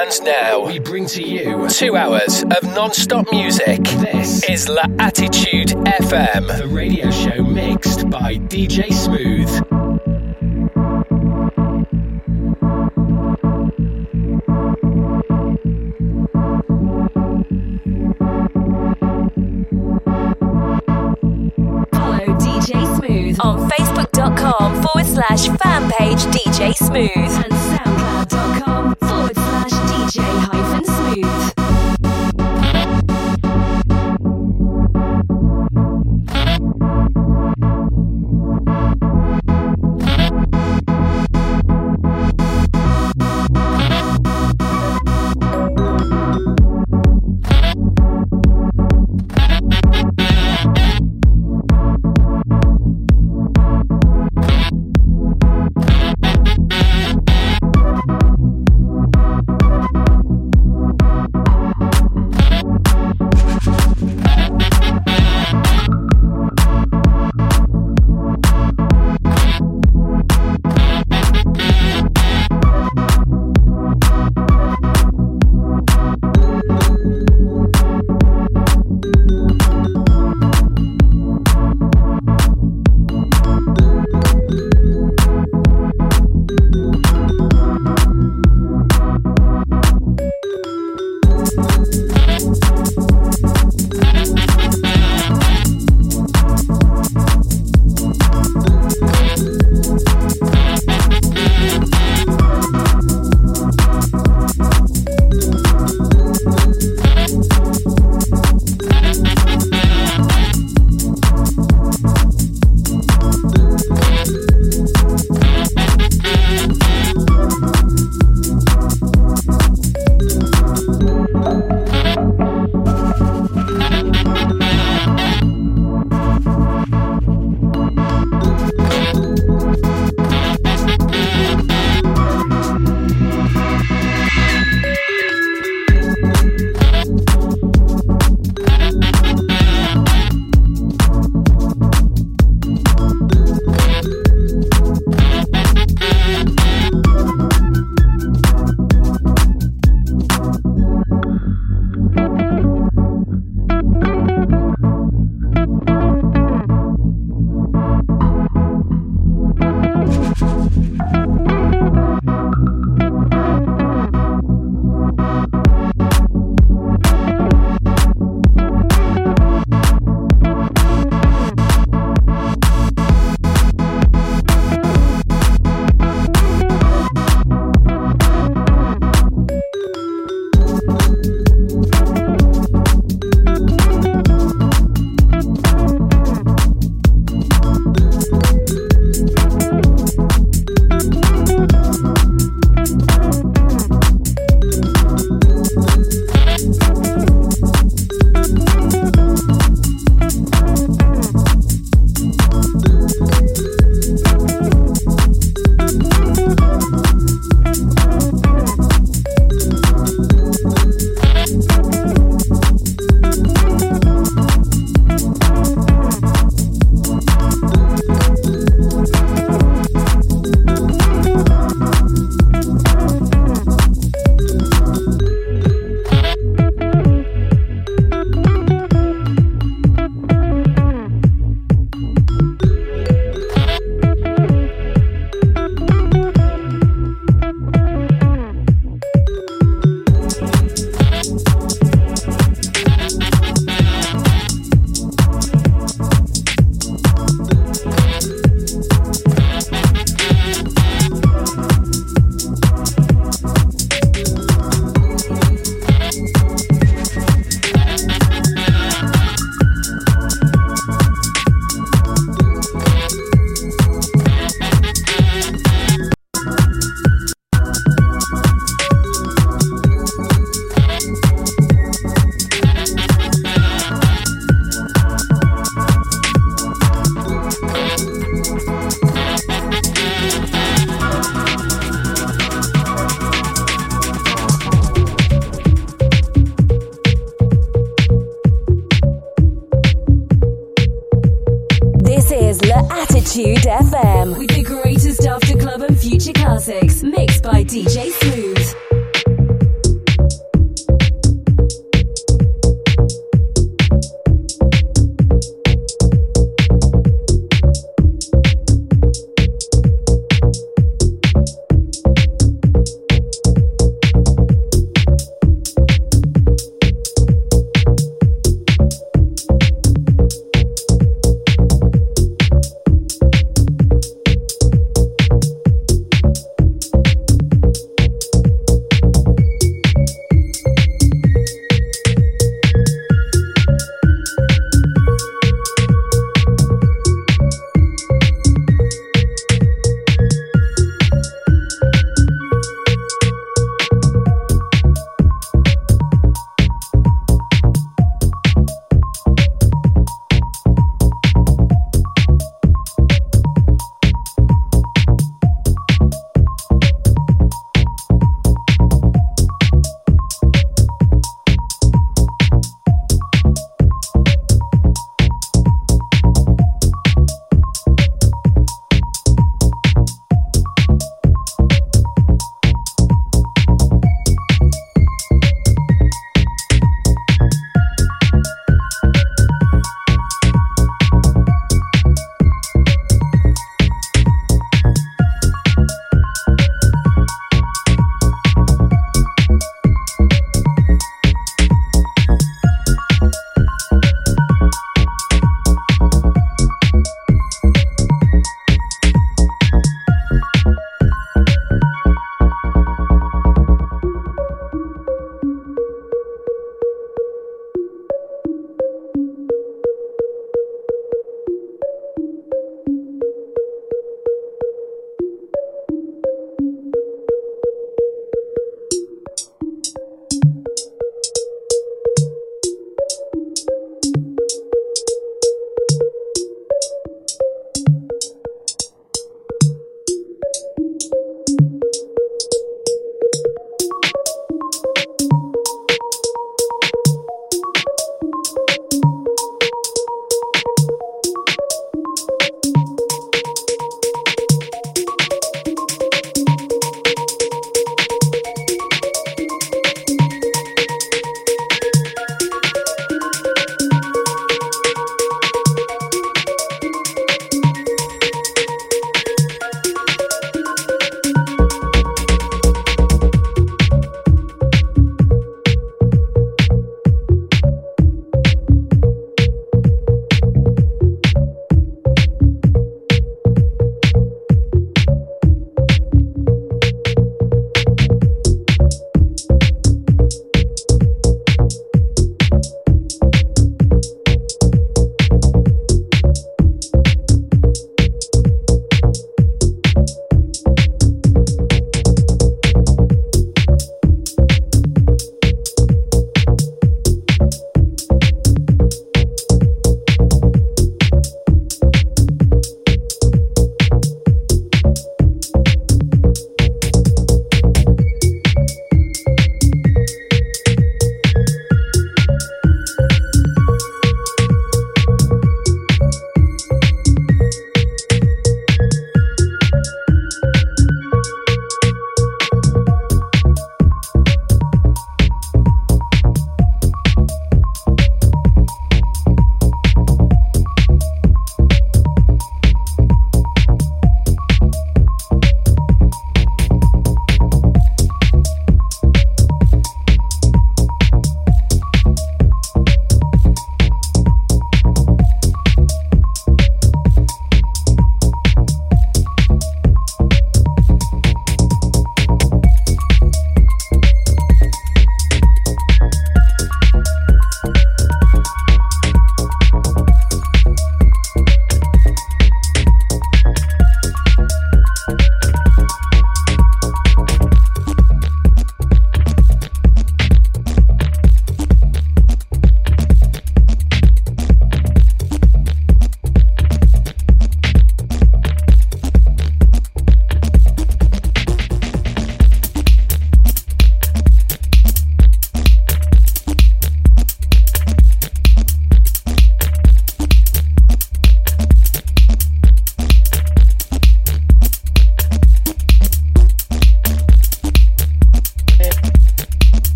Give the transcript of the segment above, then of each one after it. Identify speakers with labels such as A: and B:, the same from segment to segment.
A: And now we bring to you two hours of non-stop music. This is La Attitude FM, the radio show mixed by DJ Smooth.
B: On facebook.com forward slash fan page DJ Smooth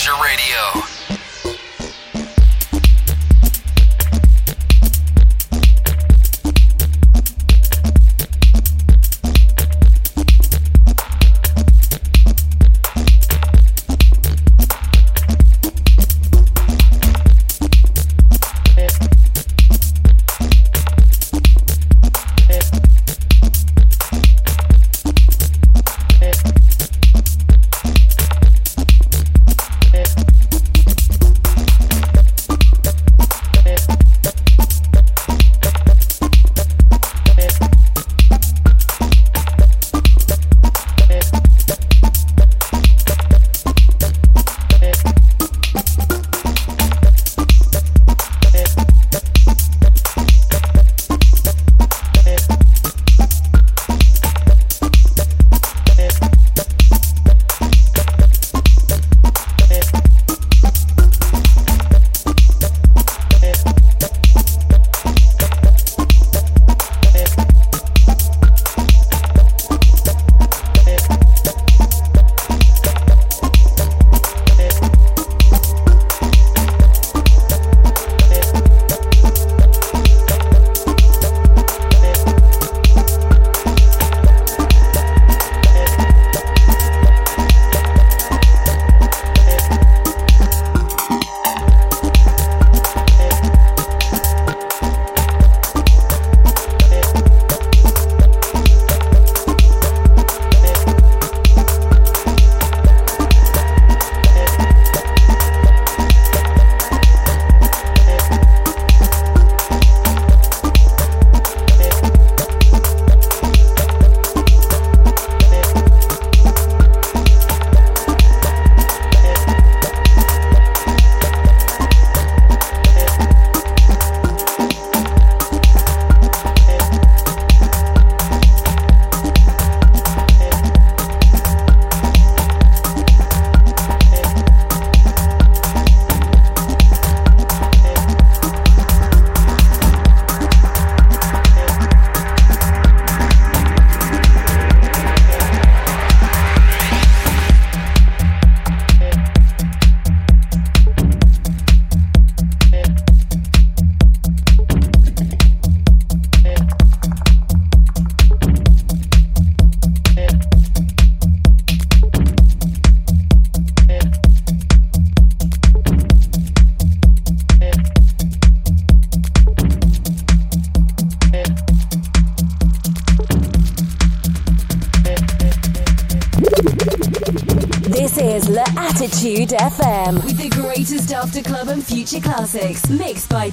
C: Pleasure Radio.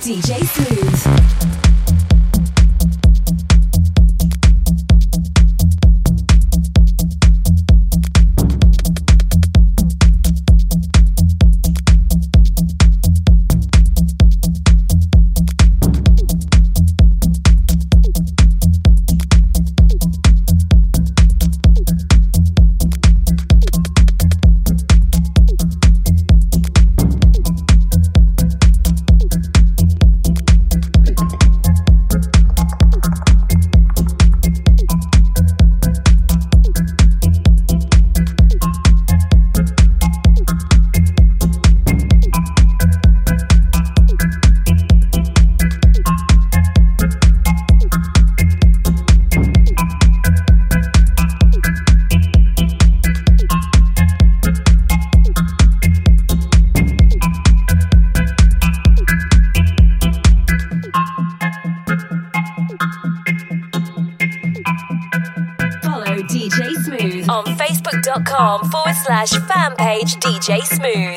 C: DJ DJ Smooth.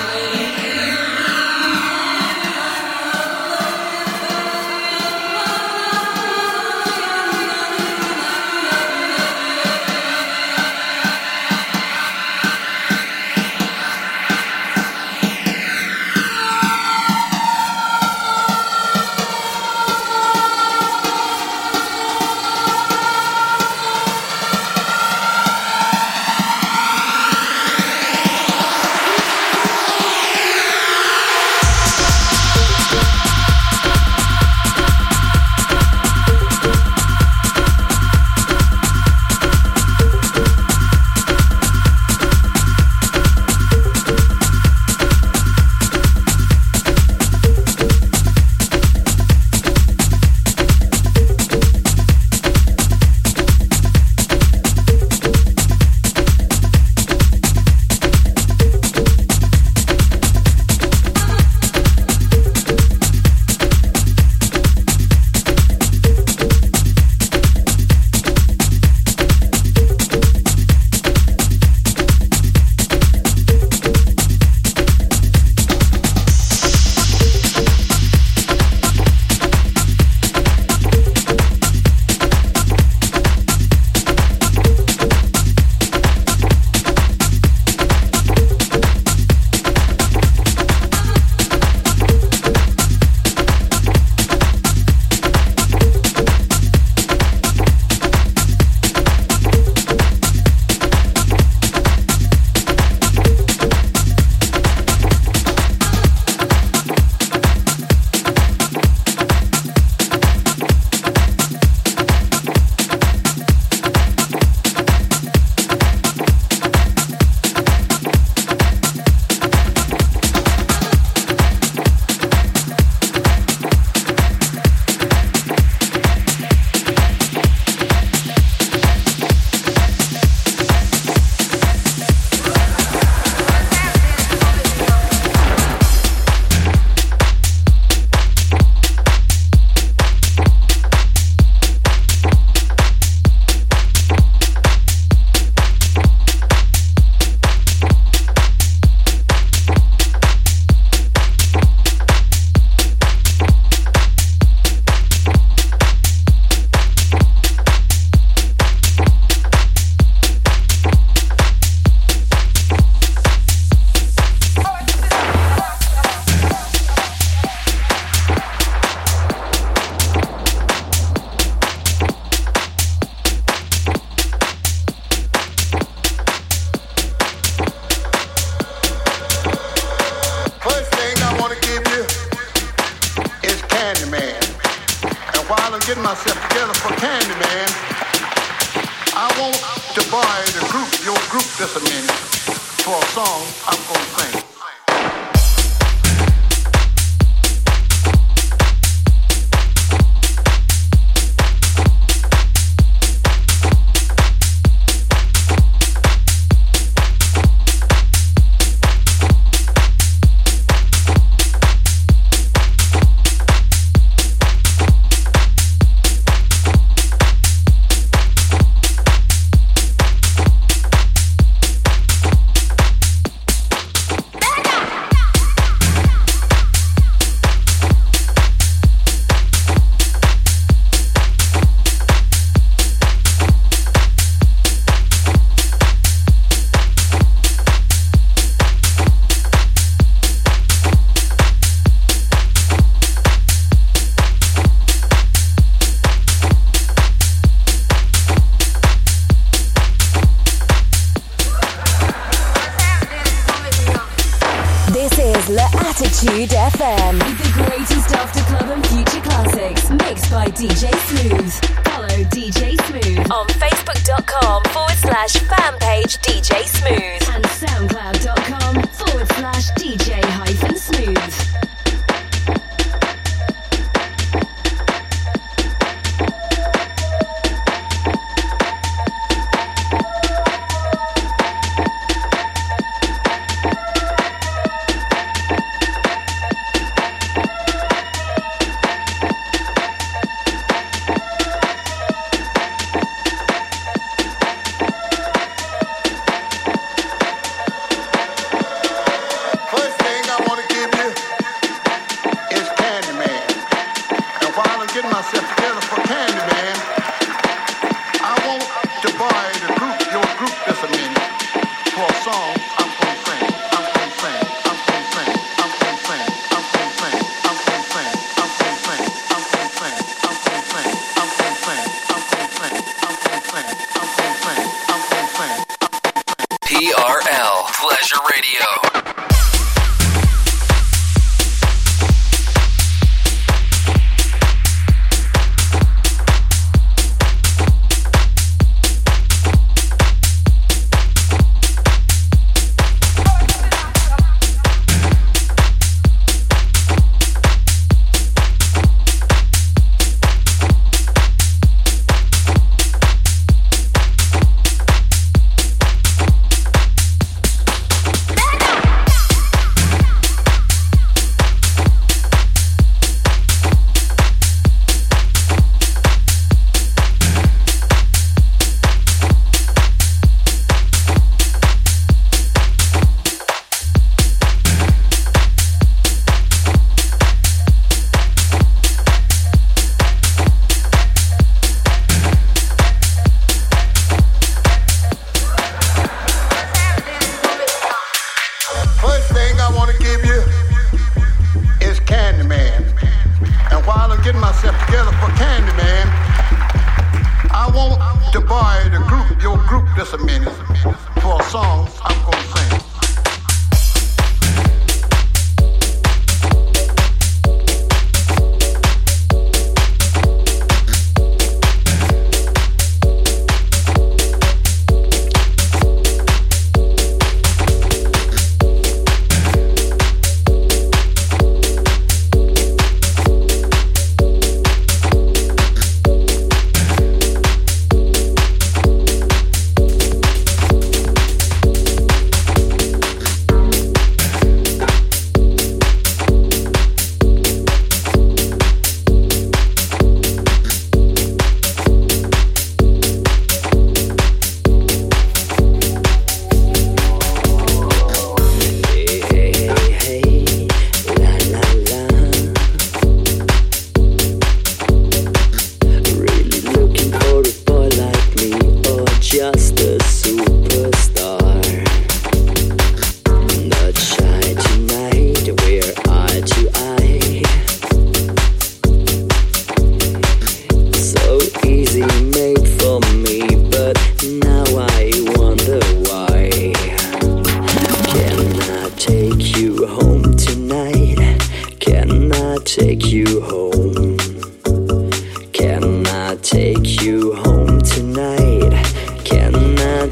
A: slash fan page DJ Smooth
C: and soundcloud.com forward slash DJ hyphen.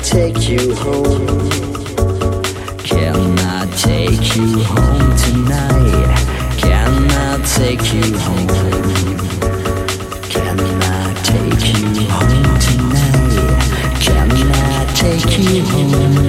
D: take you home? Can I take you home tonight? Can I take you home? Can I take you home tonight? Can I take you home?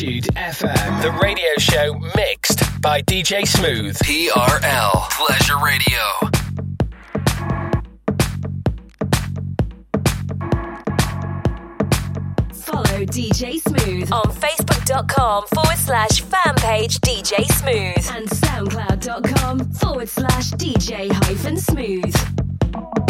A: FM, the radio show mixed by DJ Smooth.
E: TRL, Pleasure Radio.
C: Follow DJ Smooth
B: on Facebook.com forward slash fan page DJ Smooth
C: and SoundCloud.com forward slash DJ hyphen smooth.